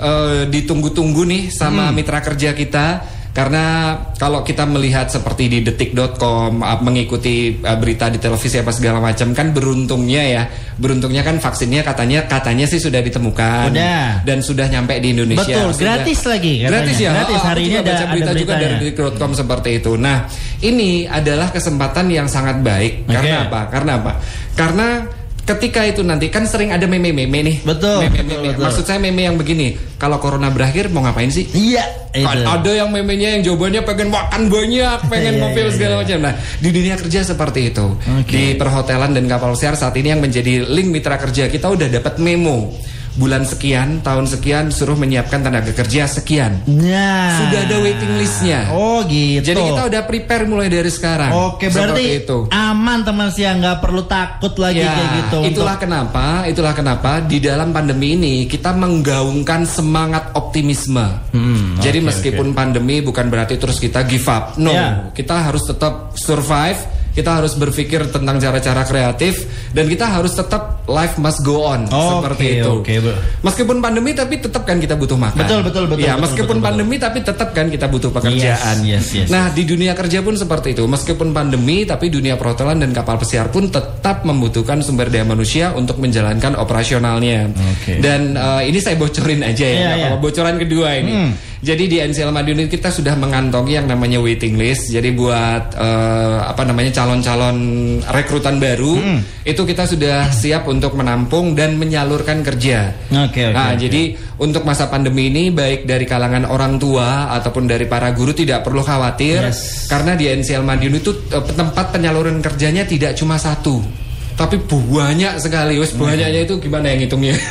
eh, ditunggu-tunggu nih sama Hmm. mitra kerja kita karena kalau kita melihat seperti di detik.com uh, mengikuti uh, berita di televisi apa segala macam kan beruntungnya ya. Beruntungnya kan vaksinnya katanya katanya sih sudah ditemukan. Udah. dan sudah nyampe di Indonesia. Betul, Sudah- gratis lagi katanya. gratis ya. Gratis, Oh, hari aku ini ada- baca ada berita juga dari detik.com seperti itu. Nah ini adalah kesempatan yang sangat baik. Oke. karena apa? Karena apa? Karena ketika itu nanti kan sering ada meme-meme nih Betul, meme-meme betul, betul. maksud saya meme yang begini kalau corona berakhir mau ngapain sih Iya, itu. Kan ada yang memenya yang jawabannya pengen makan banyak, pengen Iya, mobil iya, segala iya. macam. Nah, di dunia kerja seperti itu. Oke. Di perhotelan dan kapal pesiar saat ini yang menjadi link mitra kerja kita udah dapat memo. Bulan sekian, tahun sekian suruh menyiapkan tenaga kerja sekian. Nah. Sudah ada waiting listnya. Oh gitu. Jadi kita udah prepare mulai dari sekarang. Oke, berarti itu. aman teman sih nggak perlu takut lagi Ya, kayak gitu. itulah untuk- kenapa, itulah kenapa di dalam pandemi ini kita menggaungkan semangat optimisme. Hmm, Jadi oke, meskipun pandemi bukan berarti terus kita give up. No, Ya. kita harus tetap survive. Kita harus berpikir tentang cara-cara kreatif dan kita harus tetap life must go on Oke, seperti itu. oke, Bu. Meskipun pandemi tapi tetap kan kita butuh makan. Betul, betul, betul, Ya, betul, meskipun betul, betul. pandemi tapi tetap kan kita butuh pekerjaan. Yes, yes, yes. Nah, di dunia kerja pun seperti itu. Meskipun pandemi, tapi dunia perhotelan dan kapal pesiar pun tetap membutuhkan sumber daya manusia untuk menjalankan operasionalnya. Oke. Dan eh, ini saya bocorin aja ya, iya. apa-apa. bocoran kedua ini. Hmm. Jadi di NCL Madiun ini kita sudah mengantongi yang namanya waiting list. Jadi buat eh, apa namanya calon-calon rekrutan baru Hmm. itu kita sudah siap untuk menampung dan menyalurkan kerja. Oke, oke, Nah, oke. jadi untuk masa pandemi ini baik dari kalangan orang tua ataupun dari para guru tidak perlu khawatir Yes. karena di NCL Madiun itu eh, tempat penyaluran kerjanya tidak cuma satu. Tapi banyak sekali, wes banyaknya itu gimana yang hitungnya?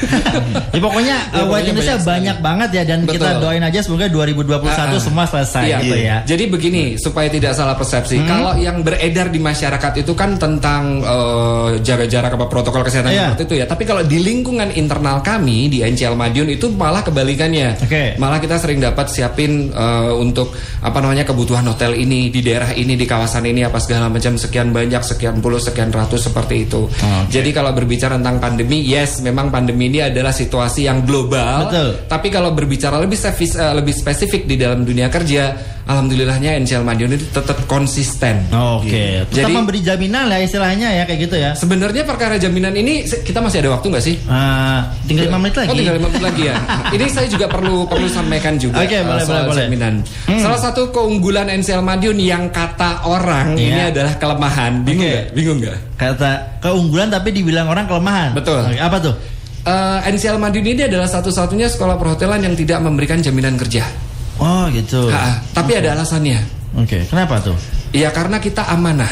Ya pokoknya Ya, uh, waiting pokoknya listnya banyak banyak banget ya dan kita Betul. doain aja semoga 2021 Ah, ah. semua selesai Iya. gitu ya. Jadi begini supaya tidak salah persepsi, Hmm. kalau yang beredar di masyarakat itu kan tentang eh, jaga jarak apa protokol kesehatan Iya. seperti itu ya. Tapi kalau di lingkungan internal kami di NCL Madiun itu malah kebalikannya. Oke. Malah kita sering dapat siapin eh, untuk apa namanya kebutuhan hotel ini di daerah ini di kawasan ini apa segala macam sekian banyak sekian puluh sekian ratus seperti itu. Oke. Jadi kalau berbicara tentang pandemi, yes memang pandemi ini adalah situasi yang global. Betul. Tapi kalau berbicara lebih spesifik, eh, lebih spesifik di dalam dunia kerja, alhamdulillahnya NCL Madiun itu tetap konsisten. Oke, tetap Jadi memberi jaminan lah istilahnya ya kayak gitu ya. sebenarnya perkara jaminan ini kita masih ada waktu nggak sih? Ah, tinggal 5 menit lagi. Oh tinggal 5 menit lagi ya. Ini saya juga perlu perlu sampaikan juga Oke, eh, boleh, soal boleh, boleh. jaminan. Salah satu keunggulan NCL Madiun yang kata orang Iya. ini adalah kelemahan. Bingung nggak? Bingung nggak? Kata keunggulan tapi dibilang orang kelemahan. Betul. Oke, apa tuh? Eh, NCL Madiun ini adalah satu-satunya sekolah perhotelan yang tidak memberikan jaminan kerja. Oh, gitu. Ha, tapi ada alasannya. Oke, kenapa tuh? Ya karena kita amanah.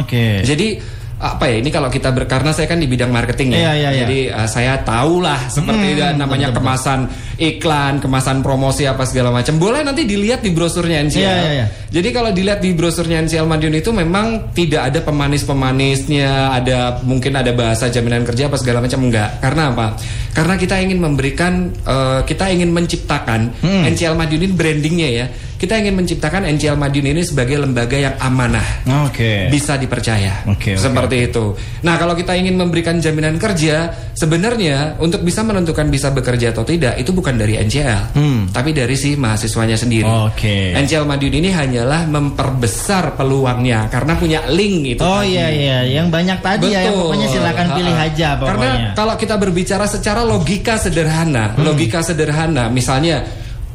Oke. Jadi apa ya ini kalau kita ber karena saya kan di bidang marketing ya. Iya, iya, iya. Jadi uh, saya tahulah seperti Hmm, namanya betul, kemasan iklan, kemasan promosi apa segala macam. Boleh nanti dilihat di brosurnya NCL. Iya, iya, iya. Jadi kalau dilihat di brosurnya NCL Madiun itu memang tidak ada pemanis-pemanisnya, ada mungkin ada bahasa jaminan kerja apa segala macam enggak. Karena apa? Karena kita ingin memberikan uh, kita ingin menciptakan Hmm. NCL Madiun ini brandingnya ya. Kita ingin menciptakan NCL Madiun ini sebagai lembaga yang amanah Oke. bisa dipercaya. Oke, oke, Seperti itu. Nah, kalau kita ingin memberikan jaminan kerja, sebenarnya untuk bisa menentukan bisa bekerja atau tidak itu bukan dari NCL, Hmm. tapi dari si mahasiswanya sendiri. Oke. NCL Madiun ini hanyalah memperbesar peluangnya karena punya link itu. Oh tadi. iya iya, yang banyak tadi ya, yang Betul. pokoknya silakan pilih aja pokoknya. Karena kalau kita berbicara secara logika sederhana, Hmm. logika sederhana, misalnya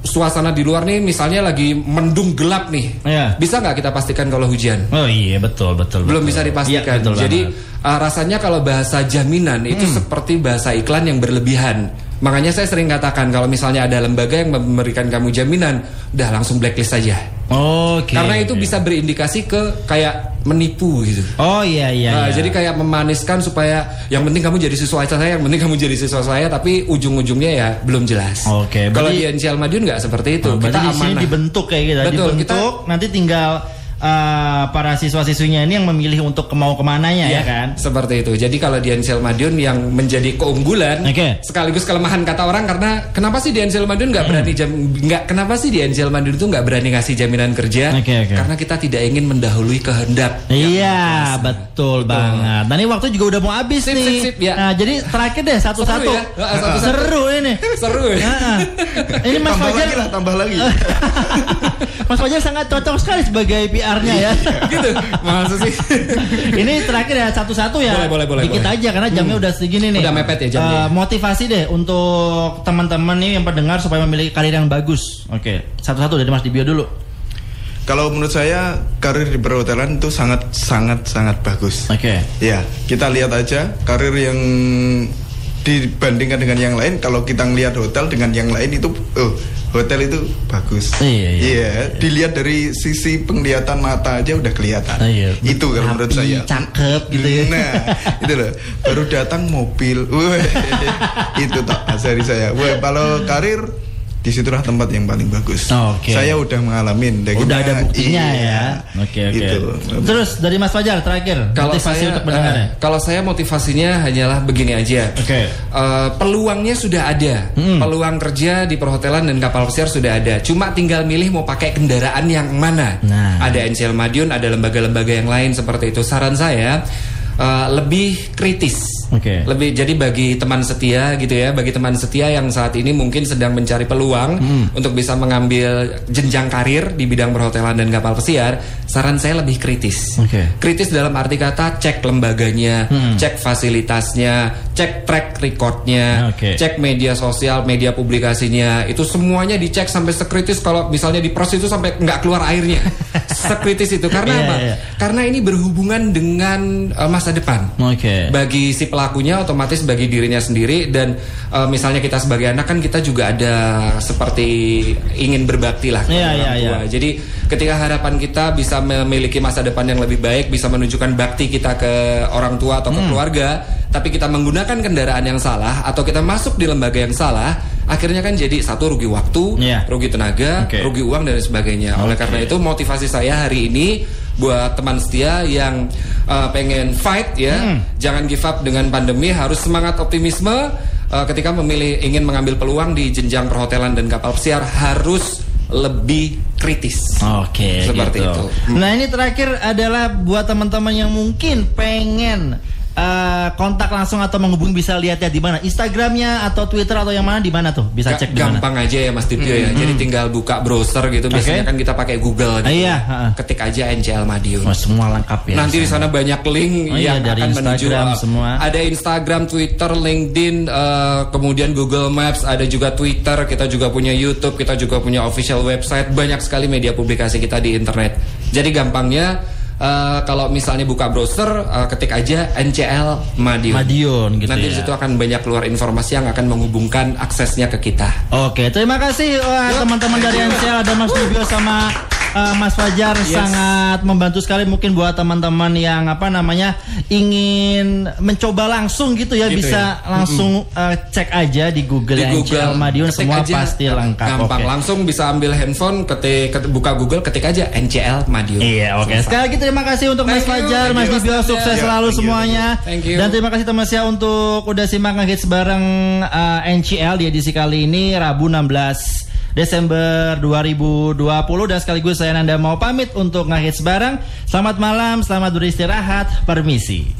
suasana di luar nih misalnya lagi mendung gelap nih. Iya. Bisa nggak kita pastikan kalau hujan? Oh iya betul betul. belum betul. bisa dipastikan. Iya, betul Jadi banget. uh, rasanya kalau bahasa jaminan itu Hmm. seperti bahasa iklan yang berlebihan. Makanya saya sering katakan kalau misalnya ada lembaga yang memberikan kamu jaminan, udah langsung blacklist saja. Oke. Karena itu bisa berindikasi ke kayak menipu gitu. Oh iya iya. Nah, iya. Jadi kayak memaniskan supaya yang penting kamu jadi siswa saya, yang penting kamu jadi siswa saya, tapi ujung-ujungnya ya belum jelas. Oke, Kalau berarti- di NCL Madiun nggak seperti itu. Oh, kita di sini dibentuk kayak gitu. Betul, dibentuk nanti tinggal uh, para siswa-siswinya ini yang memilih untuk mau ke mananya ya, Iya, kan? Seperti itu. Jadi kalau di Ansel Madiun yang menjadi keunggulan Oke. sekaligus kelemahan kata orang karena kenapa sih di Ansel Madiun nggak berani jam nggak kenapa sih di Ansel Madiun itu nggak berani ngasih jaminan kerja? Oke, oke. Karena kita tidak ingin mendahului kehendak. Iya, Kuasa. betul, banget. Nah ini waktu juga udah mau habis Sip, nih. sip, sip, ya. Nah jadi terakhir deh satu-satu. Seru ya? Ah. Seru ini. Seru ya. Nah, ini Mas tambah Fajar, lagi lah, tambah lagi. Mas Fajar sangat cocok sekali sebagai PR-nya ya. gitu. Maksud sih. ini terakhir ya satu-satu ya. Boleh, boleh, boleh, Dikit boleh. aja karena jamnya udah segini nih. Udah mepet ya jamnya. Eh, motivasi deh untuk teman-teman nih yang pendengar supaya memiliki karir yang bagus. Oke, satu-satu dari Mas Dibio dulu. Kalau menurut saya karir di perhotelan itu sangat sangat sangat bagus. Oke. Ya, kita lihat aja karir yang dibandingkan dengan yang lain. Kalau kita ngelihat hotel dengan yang lain itu, oh, hotel itu bagus. Iya, iya. dilihat dari sisi penglihatan mata aja udah kelihatan. Oh, iya. Itu kalau menurut saya. cakep gitu ya. Nah, itu loh. Baru datang mobil. Wah, itu tak dari saya. Wah, kalau karir di situlah tempat yang paling bagus. Oke. Saya udah mengalami. Udah ada buktinya Iya. ya. Oke oke. Itu. Terus dari Mas Fajar terakhir Kalau motivasi saya, untuk pendengar eh, kalau saya motivasinya hanyalah begini aja. Oke. Eh, peluangnya sudah ada, Hmm. peluang kerja di perhotelan dan kapal pesiar sudah ada. Cuma tinggal milih mau pakai kendaraan yang mana. Nah. Ada NCL Madiun, ada lembaga-lembaga yang lain seperti itu. Saran saya eh, lebih kritis. Oke. Lebih jadi bagi teman setia gitu ya, bagi teman setia yang saat ini mungkin sedang mencari peluang Hmm. untuk bisa mengambil jenjang karir di bidang perhotelan dan kapal pesiar, saran saya lebih kritis. Oke. Kritis dalam arti kata cek lembaganya, Hmm. cek fasilitasnya, cek track recordnya, Oke. cek media sosial, media publikasinya, itu semuanya dicek sampai sekritis kalau misalnya di pros itu sampai nggak keluar airnya, sekritis itu karena Iya, apa? iya. Karena ini berhubungan dengan eh, masa depan Oke. bagi si pelakunya otomatis bagi dirinya sendiri dan eh, misalnya kita sebagai anak kan kita juga ada seperti ingin berbakti lah kepada Iya, orang iya, tua. iya. Jadi ketika harapan kita bisa memiliki masa depan yang lebih baik, bisa menunjukkan bakti kita ke orang tua atau ke Hmm. keluarga, tapi kita menggunakan kendaraan yang salah atau kita masuk di lembaga yang salah, akhirnya kan jadi satu rugi waktu, Iya. rugi tenaga, Oke. rugi uang dan sebagainya. Oleh karena itu motivasi saya hari ini buat teman setia yang uh, pengen fight ya, Hmm. jangan give up dengan pandemi, harus semangat optimisme uh, ketika memilih ingin mengambil peluang di jenjang perhotelan dan kapal pesiar harus lebih kritis. Oke, Seperti gitu. itu. Nah ini terakhir adalah buat teman-teman yang mungkin pengen eh, kontak langsung atau menghubungi bisa lihat ya di mana Instagramnya atau Twitter atau yang mana di mana tuh bisa cek di mana. gampang aja ya Mas Dipio ya. Jadi tinggal buka browser gitu. Biasanya kan kita pakai Google gitu. Ah, iya, ha-ha. Ketik aja NCL Madiun. Wah, semua lengkap ya. Nanti di sana banyak link Oh iya, yang dari akan menuju Instagram uh, semua. Ada Instagram, Twitter, LinkedIn, uh, kemudian Google Maps, ada juga Twitter, kita juga punya YouTube, kita juga punya official website, banyak sekali media publikasi kita di internet. Jadi gampangnya uh, kalau misalnya buka browser, uh, ketik aja NCL Madiun. Madiun gitu Nanti ya. di situ akan banyak keluar informasi yang akan menghubungkan aksesnya ke kita. Oke, terima kasih teman-teman dari NCL ada Mas Bibio sama uh, Mas Fajar Yes. sangat membantu sekali mungkin buat teman-teman yang apa namanya ingin mencoba langsung gitu ya Gitu bisa ya. langsung uh, cek aja di Google Di ya NCL Madiun semua aja, pasti lengkap. Gampang, Oke. langsung bisa ambil handphone, ketik, ketik- buka Google, ketik aja NCL Madiun. Iya oke Selesai. Sekali lagi terima kasih untuk Mas Thank you, Fajar Mas you, Mas Dibio sukses Ya, selalu thank you, semuanya thank you. Dan terima kasih teman saya untuk udah simak ngehits bareng uh, NCL di edisi kali ini Rabu 16 Desember 2020 dan sekaligus saya Nanda mau pamit untuk ngahits sebarang. Selamat malam, selamat beristirahat, permisi.